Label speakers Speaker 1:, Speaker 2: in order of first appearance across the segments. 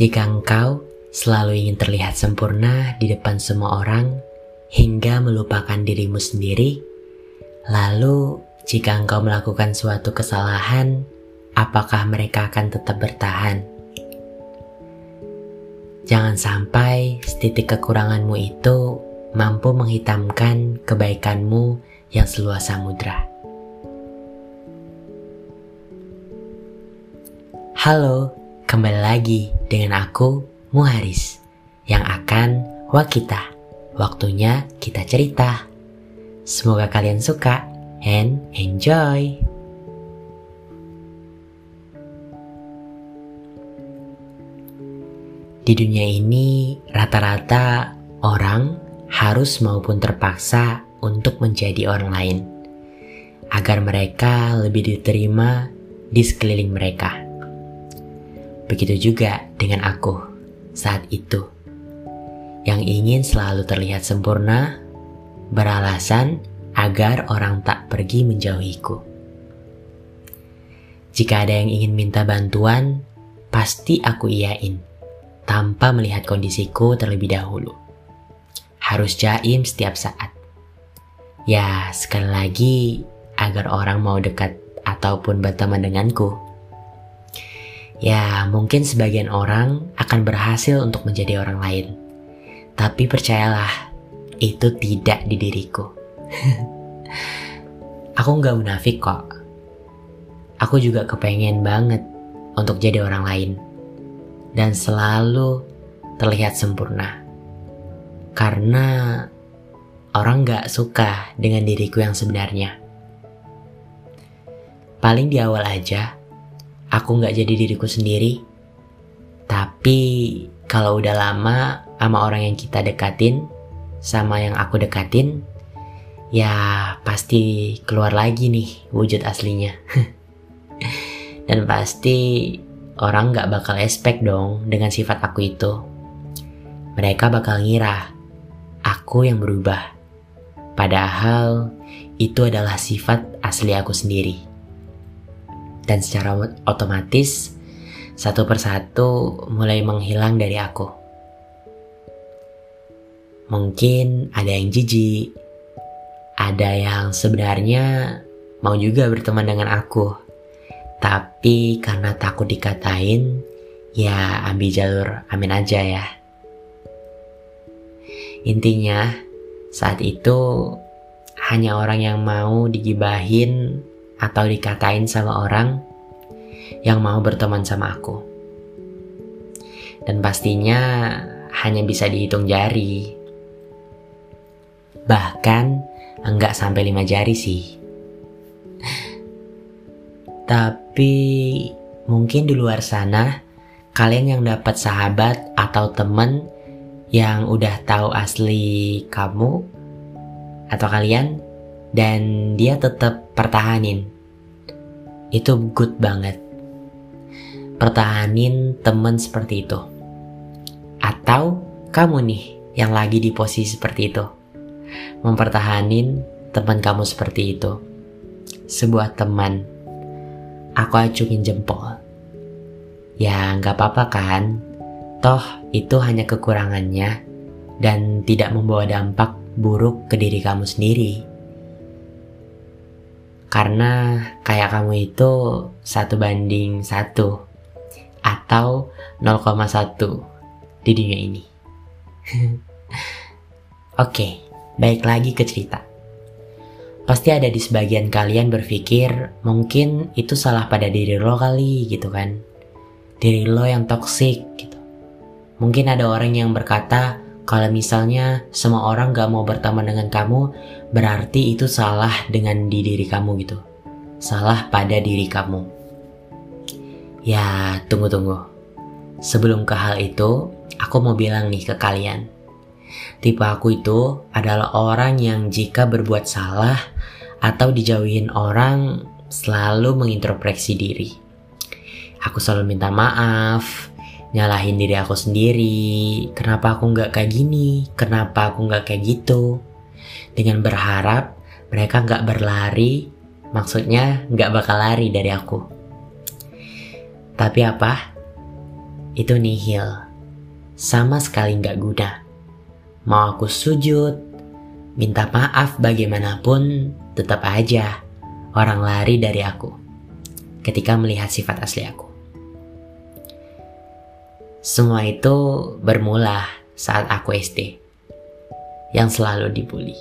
Speaker 1: Jika engkau selalu ingin terlihat sempurna di depan semua orang hingga melupakan dirimu sendiri, lalu jika engkau melakukan suatu kesalahan, apakah mereka akan tetap bertahan? Jangan sampai setitik kekuranganmu itu mampu menghitamkan kebaikanmu yang seluas samudra. Halo, kembali lagi dengan aku, Muharis, yang akan wakita. Waktunya kita cerita. Semoga kalian suka and enjoy. Di dunia ini, rata-rata orang harus maupun terpaksa untuk menjadi orang lain, agar mereka lebih diterima di sekeliling mereka. Begitu juga dengan aku saat itu, yang ingin selalu terlihat sempurna, beralasan agar orang tak pergi menjauhiku. Jika ada yang ingin minta bantuan, pasti aku iyain tanpa melihat kondisiku terlebih dahulu. Harus jaim setiap saat. Ya, sekali lagi agar orang mau dekat ataupun berteman denganku. Ya, mungkin sebagian orang akan berhasil untuk menjadi orang lain. Tapi percayalah, itu tidak di diriku. Aku nggak munafik kok. Aku juga kepengen banget untuk jadi orang lain dan selalu terlihat sempurna. Karena orang gak suka dengan diriku yang sebenarnya. Paling di awal aja, aku gak jadi diriku sendiri. Tapi kalau udah lama sama orang yang kita dekatin, sama yang aku dekatin, ya pasti keluar lagi nih wujud aslinya. Dan pasti orang gak bakal expect dong dengan sifat aku itu. Mereka bakal ngira aku yang berubah. Padahal itu adalah sifat asli aku sendiri. Dan secara otomatis satu persatu mulai menghilang dari aku. Mungkin ada yang jijik, ada yang sebenarnya mau juga berteman dengan aku tapi karena takut dikatain, ya ambil jalur amin aja ya. Intinya, saat itu hanya orang yang mau digibahin atau dikatain sama orang yang mau berteman sama aku. Dan pastinya hanya bisa dihitung jari. Bahkan enggak sampai lima jari sih. Tapi mungkin di luar sana kalian yang dapat sahabat atau temen yang udah tahu asli kamu atau kalian dan dia tetap pertahanin. Itu good banget. Pertahanin temen seperti itu. Atau kamu nih yang lagi di posisi seperti itu. Mempertahanin teman kamu seperti itu. Sebuah teman Aku acungin jempol. Ya nggak apa-apa kan, toh itu hanya kekurangannya dan tidak membawa dampak buruk ke diri kamu sendiri. Karena kayak kamu itu satu banding satu atau 0,1 di dunia ini. Oke, baik lagi ke cerita. Pasti ada di sebagian kalian berpikir mungkin itu salah pada diri lo kali gitu kan. Diri lo yang toksik gitu. Mungkin ada orang yang berkata kalau misalnya semua orang gak mau berteman dengan kamu berarti itu salah dengan di diri kamu gitu. Salah pada diri kamu. Ya tunggu-tunggu. Sebelum ke hal itu, aku mau bilang nih ke kalian Tipe aku itu adalah orang yang jika berbuat salah atau dijauhin orang selalu mengintrospeksi diri. Aku selalu minta maaf, nyalahin diri aku sendiri. Kenapa aku nggak kayak gini? Kenapa aku nggak kayak gitu? Dengan berharap mereka nggak berlari, maksudnya nggak bakal lari dari aku. Tapi apa? itu nihil. Sama sekali nggak guna. Mau aku sujud, minta maaf bagaimanapun, tetap aja orang lari dari aku ketika melihat sifat asli aku. Semua itu bermula saat aku SD, yang selalu dibully.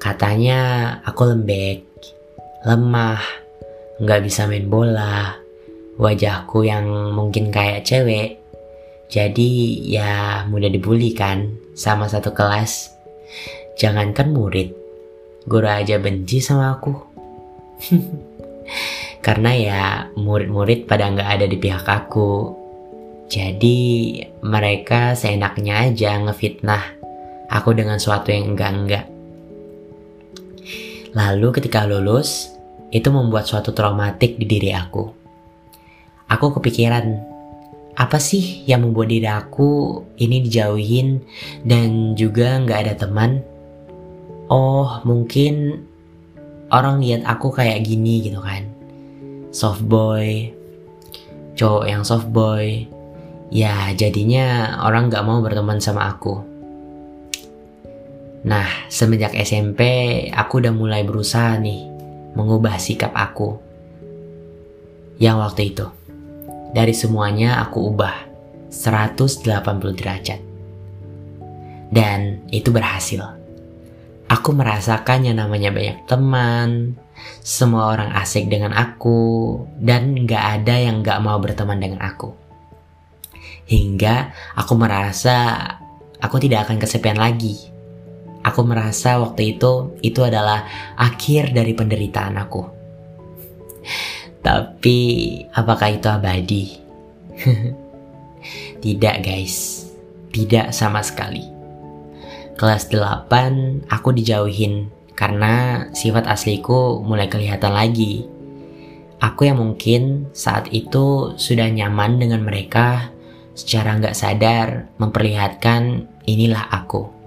Speaker 1: Katanya aku lembek, lemah, nggak bisa main bola, wajahku yang mungkin kayak cewek. Jadi ya mudah dibully kan sama satu kelas. Jangankan murid, guru aja benci sama aku. Karena ya murid-murid pada nggak ada di pihak aku. Jadi mereka seenaknya aja ngefitnah aku dengan suatu yang enggak-enggak. Lalu ketika lulus, itu membuat suatu traumatik di diri aku. Aku kepikiran, apa sih yang membuat diri aku ini dijauhin dan juga nggak ada teman? Oh, mungkin orang lihat aku kayak gini gitu kan. Soft boy, cowok yang soft boy, ya jadinya orang gak mau berteman sama aku. Nah, semenjak SMP aku udah mulai berusaha nih mengubah sikap aku. Yang waktu itu, dari semuanya aku ubah 180 derajat. Dan itu berhasil. Aku merasakan yang namanya banyak teman, semua orang asik dengan aku, dan gak ada yang gak mau berteman dengan aku. Hingga aku merasa aku tidak akan kesepian lagi. Aku merasa waktu itu itu adalah akhir dari penderitaan aku. Tapi apakah itu abadi? tidak guys, tidak sama sekali. Kelas 8 aku dijauhin karena sifat asliku mulai kelihatan lagi. Aku yang mungkin saat itu sudah nyaman dengan mereka secara nggak sadar memperlihatkan inilah aku.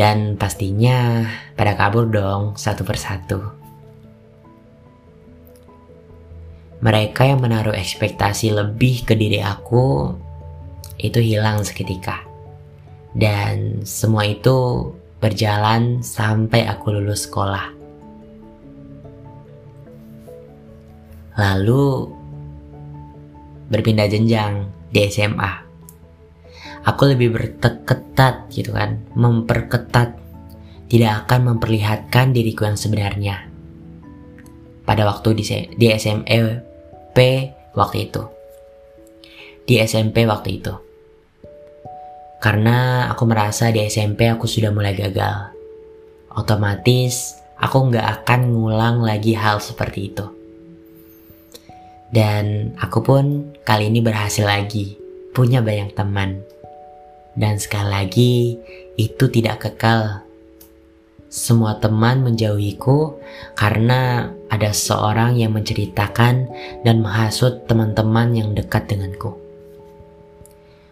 Speaker 1: Dan pastinya pada kabur dong satu persatu. Mereka yang menaruh ekspektasi lebih ke diri aku itu hilang seketika. Dan semua itu berjalan sampai aku lulus sekolah. Lalu berpindah jenjang di SMA aku lebih berketat gitu kan memperketat. Tidak akan memperlihatkan diriku yang sebenarnya. Pada waktu di, di SMP waktu itu. Di SMP waktu itu. Karena aku merasa di SMP aku sudah mulai gagal. Otomatis aku nggak akan ngulang lagi hal seperti itu. Dan aku pun kali ini berhasil lagi, punya banyak teman. Dan sekali lagi, itu tidak kekal. Semua teman menjauhiku karena ada seorang yang menceritakan dan menghasut teman-teman yang dekat denganku.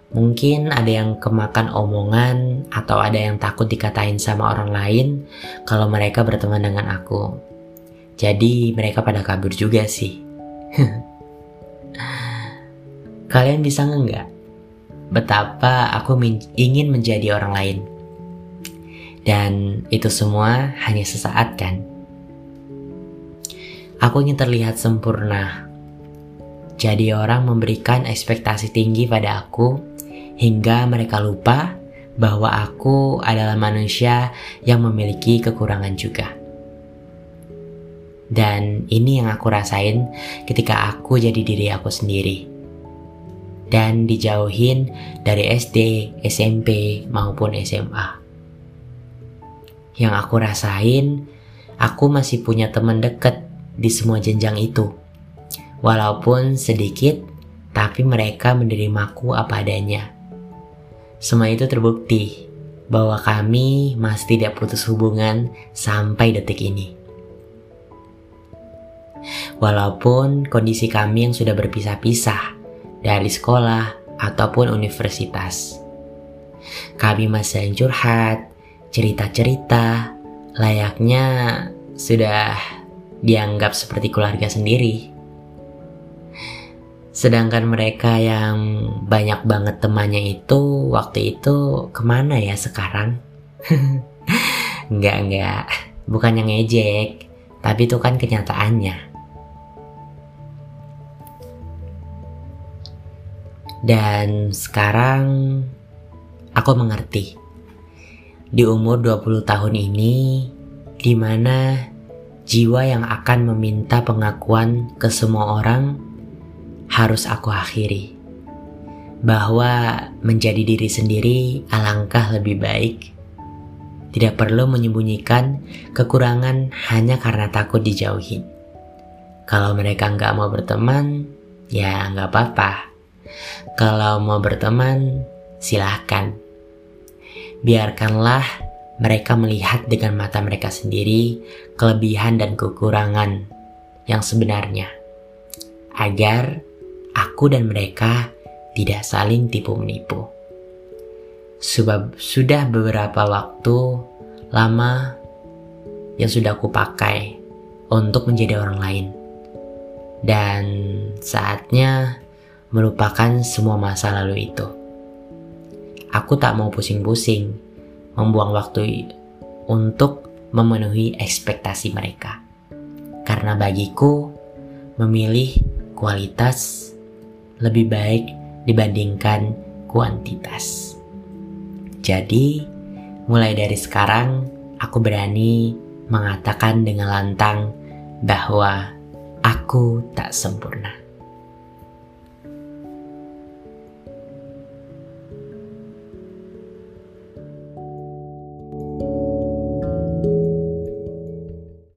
Speaker 1: Mungkin ada yang kemakan omongan atau ada yang takut dikatain sama orang lain kalau mereka berteman dengan aku. Jadi mereka pada kabur juga sih. Kalian bisa nggak betapa aku ingin menjadi orang lain? Dan itu semua hanya sesaat kan? Aku ingin terlihat sempurna. Jadi orang memberikan ekspektasi tinggi pada aku hingga mereka lupa bahwa aku adalah manusia yang memiliki kekurangan juga. Dan ini yang aku rasain ketika aku jadi diri aku sendiri dan dijauhin dari SD, SMP, maupun SMA. Yang aku rasain, aku masih punya teman deket di semua jenjang itu. Walaupun sedikit, tapi mereka menerimaku apa adanya. Semua itu terbukti bahwa kami masih tidak putus hubungan sampai detik ini. Walaupun kondisi kami yang sudah berpisah-pisah, dari sekolah ataupun universitas. Kami masih curhat, cerita-cerita, layaknya sudah dianggap seperti keluarga sendiri. Sedangkan mereka yang banyak banget temannya itu waktu itu ke mana ya sekarang? enggak, enggak. Bukan yang ngejek. Tapi itu kan kenyataannya. Dan sekarang aku mengerti. Di umur 20 tahun ini, di mana jiwa yang akan meminta pengakuan ke semua orang harus aku akhiri. Bahwa menjadi diri sendiri alangkah lebih baik. Tidak perlu menyembunyikan kekurangan hanya karena takut dijauhi. Kalau mereka nggak mau berteman, ya nggak apa-apa. Kalau mau berteman, silahkan. Biarkanlah mereka melihat dengan mata mereka sendiri kelebihan dan kekurangan yang sebenarnya. Agar aku dan mereka tidak saling tipu menipu. Sebab sudah beberapa waktu lama yang sudah aku pakai untuk menjadi orang lain. Dan saatnya melupakan semua masa lalu itu. Aku tak mau pusing-pusing membuang waktu untuk memenuhi ekspektasi mereka. Karena bagiku, memilih kualitas lebih baik dibandingkan kuantitas. Jadi, mulai dari sekarang aku berani mengatakan dengan lantang bahwa aku tak sempurna.